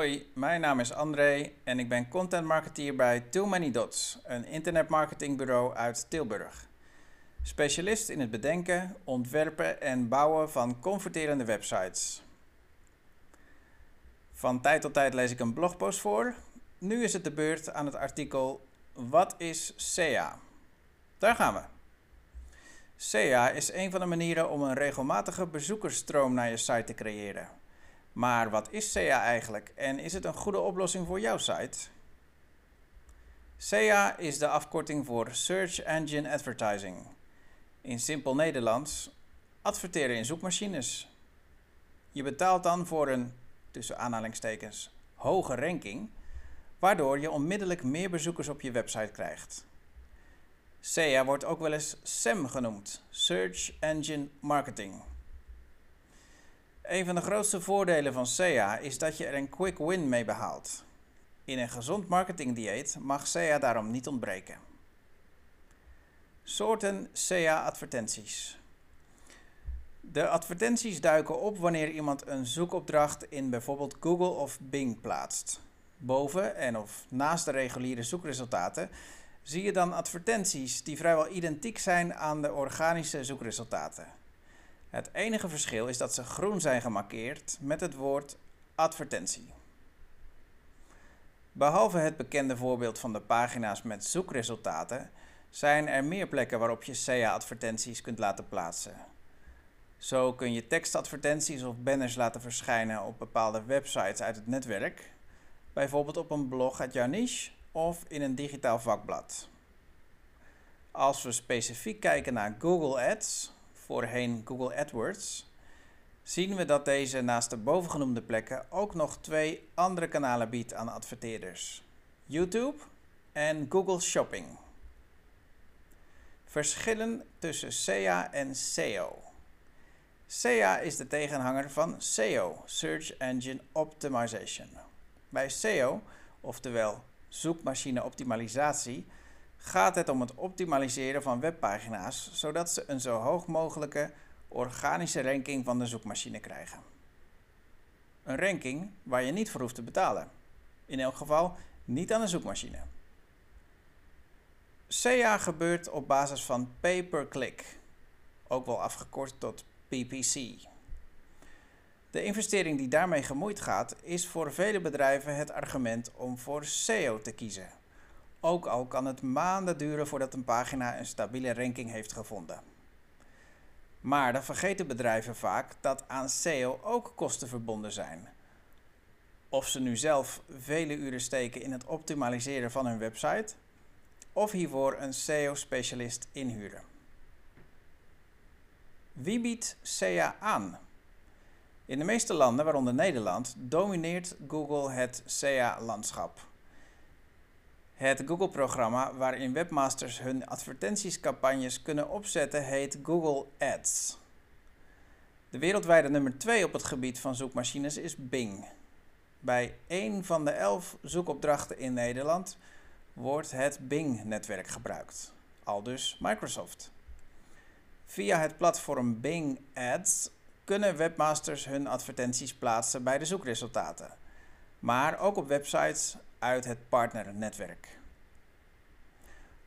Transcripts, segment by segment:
Hoi, mijn naam is André en ik ben content marketeer bij Too Many Dots, een internetmarketingbureau uit Tilburg. Specialist in het bedenken, ontwerpen en bouwen van converterende websites. Van tijd tot tijd lees ik een blogpost voor. Nu is het de beurt aan het artikel Wat is SEA? Daar gaan we. SEA is een van de manieren om een regelmatige bezoekersstroom naar je site te creëren. Maar wat is SEA eigenlijk en is het een goede oplossing voor jouw site? SEA is de afkorting voor Search Engine Advertising. In simpel Nederlands, adverteren in zoekmachines. Je betaalt dan voor een, tussen aanhalingstekens, hoge ranking, waardoor je onmiddellijk meer bezoekers op je website krijgt. SEA wordt ook wel eens SEM genoemd, Search Engine Marketing. Een van de grootste voordelen van SEA is dat je er een quick win mee behaalt. In een gezond marketingdieet mag SEA daarom niet ontbreken. Soorten SEA-advertenties. De advertenties duiken op wanneer iemand een zoekopdracht in bijvoorbeeld Google of Bing plaatst. Boven en of naast de reguliere zoekresultaten zie je dan advertenties die vrijwel identiek zijn aan de organische zoekresultaten. Het enige verschil is dat ze groen zijn gemarkeerd met het woord advertentie. Behalve het bekende voorbeeld van de pagina's met zoekresultaten, zijn er meer plekken waarop je SEA-advertenties kunt laten plaatsen. Zo kun je tekstadvertenties of banners laten verschijnen op bepaalde websites uit het netwerk, bijvoorbeeld op een blog uit jouw niche of in een digitaal vakblad. Als we specifiek kijken naar Google Ads, voorheen Google AdWords, zien we dat deze naast de bovengenoemde plekken ook nog twee andere kanalen biedt aan adverteerders: YouTube en Google Shopping. Verschillen tussen SEA en SEO. SEA is de tegenhanger van SEO, Search Engine Optimization. Bij SEO, oftewel zoekmachine optimalisatie, gaat het om het optimaliseren van webpagina's, zodat ze een zo hoog mogelijke organische ranking van de zoekmachine krijgen. Een ranking waar je niet voor hoeft te betalen. In elk geval niet aan de zoekmachine. SEA gebeurt op basis van pay-per-click, ook wel afgekort tot PPC. De investering die daarmee gemoeid gaat, is voor vele bedrijven het argument om voor SEO te kiezen. Ook al kan het maanden duren voordat een pagina een stabiele ranking heeft gevonden. Maar dan vergeten bedrijven vaak dat aan SEO ook kosten verbonden zijn. Of ze nu zelf vele uren steken in het optimaliseren van hun website, of hiervoor een SEO-specialist inhuren. Wie biedt SEA aan? In de meeste landen, waaronder Nederland, domineert Google het SEA-landschap. Het Google-programma waarin webmasters hun advertentiescampagnes kunnen opzetten heet Google Ads. De wereldwijde nummer 2 op het gebied van zoekmachines is Bing. Bij één van de 11 zoekopdrachten in Nederland wordt het Bing-netwerk gebruikt, aldus Microsoft. Via het platform Bing Ads kunnen webmasters hun advertenties plaatsen bij de zoekresultaten, maar ook op websites uit het partnernetwerk.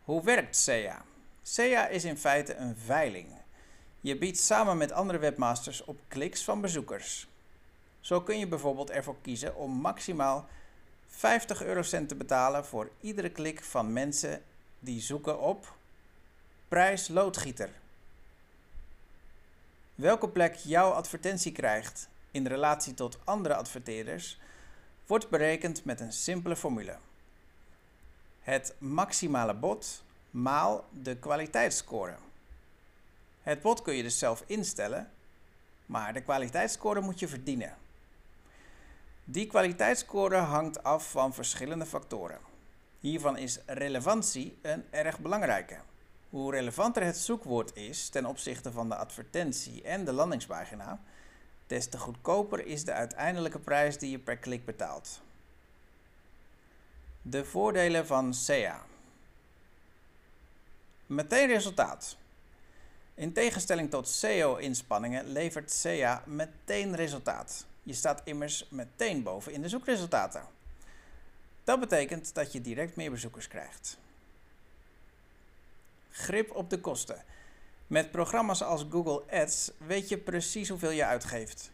Hoe werkt SEA? SEA is in feite een veiling. Je biedt samen met andere webmasters op kliks van bezoekers. Zo kun je bijvoorbeeld ervoor kiezen om maximaal 50 eurocent te betalen voor iedere klik van mensen die zoeken op prijs loodgieter. Welke plek jouw advertentie krijgt in relatie tot andere adverteerders wordt berekend met een simpele formule. Het maximale bod maal de kwaliteitsscore. Het bod kun je dus zelf instellen, maar de kwaliteitsscore moet je verdienen. Die kwaliteitsscore hangt af van verschillende factoren. Hiervan is relevantie een erg belangrijke. Hoe relevanter het zoekwoord is ten opzichte van de advertentie en de landingspagina, des te goedkoper is de uiteindelijke prijs die je per klik betaalt. De voordelen van SEA. Meteen resultaat. In tegenstelling tot SEO-inspanningen levert SEA meteen resultaat. Je staat immers meteen boven in de zoekresultaten. Dat betekent dat je direct meer bezoekers krijgt. Grip op de kosten. Met programma's als Google Ads weet je precies hoeveel je uitgeeft.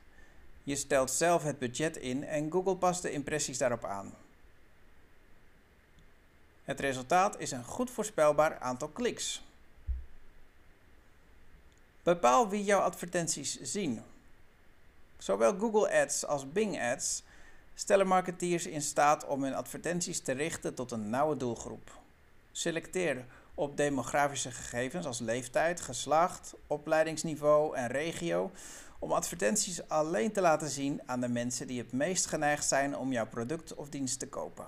Je stelt zelf het budget in en Google past de impressies daarop aan. Het resultaat is een goed voorspelbaar aantal kliks. Bepaal wie jouw advertenties zien. Zowel Google Ads als Bing Ads stellen marketeers in staat om hun advertenties te richten tot een nauwe doelgroep. Selecteer op demografische gegevens als leeftijd, geslacht, opleidingsniveau en regio om advertenties alleen te laten zien aan de mensen die het meest geneigd zijn om jouw product of dienst te kopen.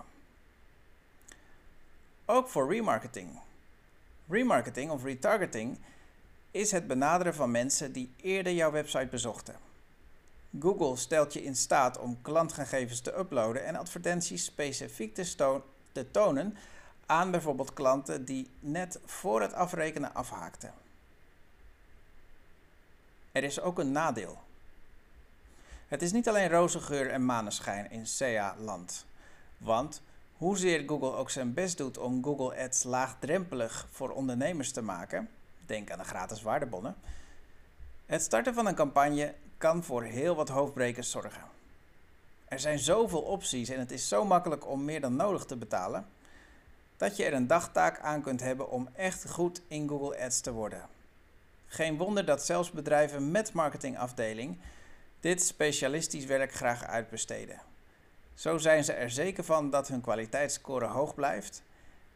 Ook voor remarketing. Remarketing of retargeting is het benaderen van mensen die eerder jouw website bezochten. Google stelt je in staat om klantgegevens te uploaden en advertenties specifiek te, te tonen aan bijvoorbeeld klanten die net voor het afrekenen afhaakten. Er is ook een nadeel. Het is niet alleen roze geur en maneschijn in SEA-land. Want hoezeer Google ook zijn best doet om Google Ads laagdrempelig voor ondernemers te maken, denk aan de gratis waardebonnen, het starten van een campagne kan voor heel wat hoofdbrekers zorgen. Er zijn zoveel opties en het is zo makkelijk om meer dan nodig te betalen, dat je er een dagtaak aan kunt hebben om echt goed in Google Ads te worden. Geen wonder dat zelfs bedrijven met marketingafdeling dit specialistisch werk graag uitbesteden. Zo zijn ze er zeker van dat hun kwaliteitsscore hoog blijft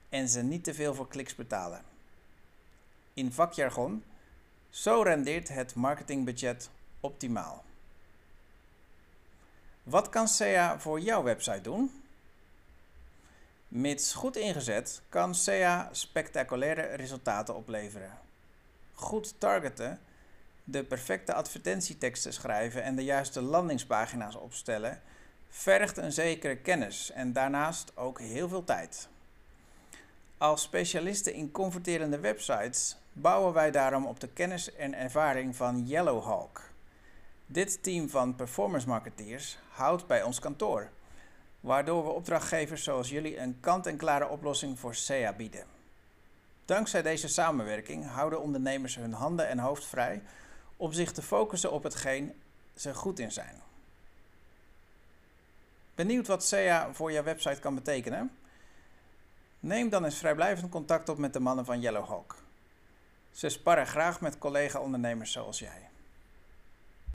en ze niet te veel voor kliks betalen. In vakjargon, zo rendeert het marketingbudget optimaal. Wat kan SEA voor jouw website doen? Mits goed ingezet kan SEA spectaculaire resultaten opleveren. Goed targeten, de perfecte advertentieteksten schrijven en de juiste landingspagina's opstellen vergt een zekere kennis en daarnaast ook heel veel tijd. Als specialisten in converterende websites bouwen wij daarom op de kennis en ervaring van Yellowhawk. Dit team van performance marketeers houdt bij ons kantoor, waardoor we opdrachtgevers zoals jullie een kant-en-klare oplossing voor SEA bieden. Dankzij deze samenwerking houden ondernemers hun handen en hoofd vrij om zich te focussen op hetgeen ze goed in zijn. Benieuwd wat SEA voor jouw website kan betekenen? Neem dan eens vrijblijvend contact op met de mannen van Yellowhawk. Ze sparren graag met collega-ondernemers zoals jij.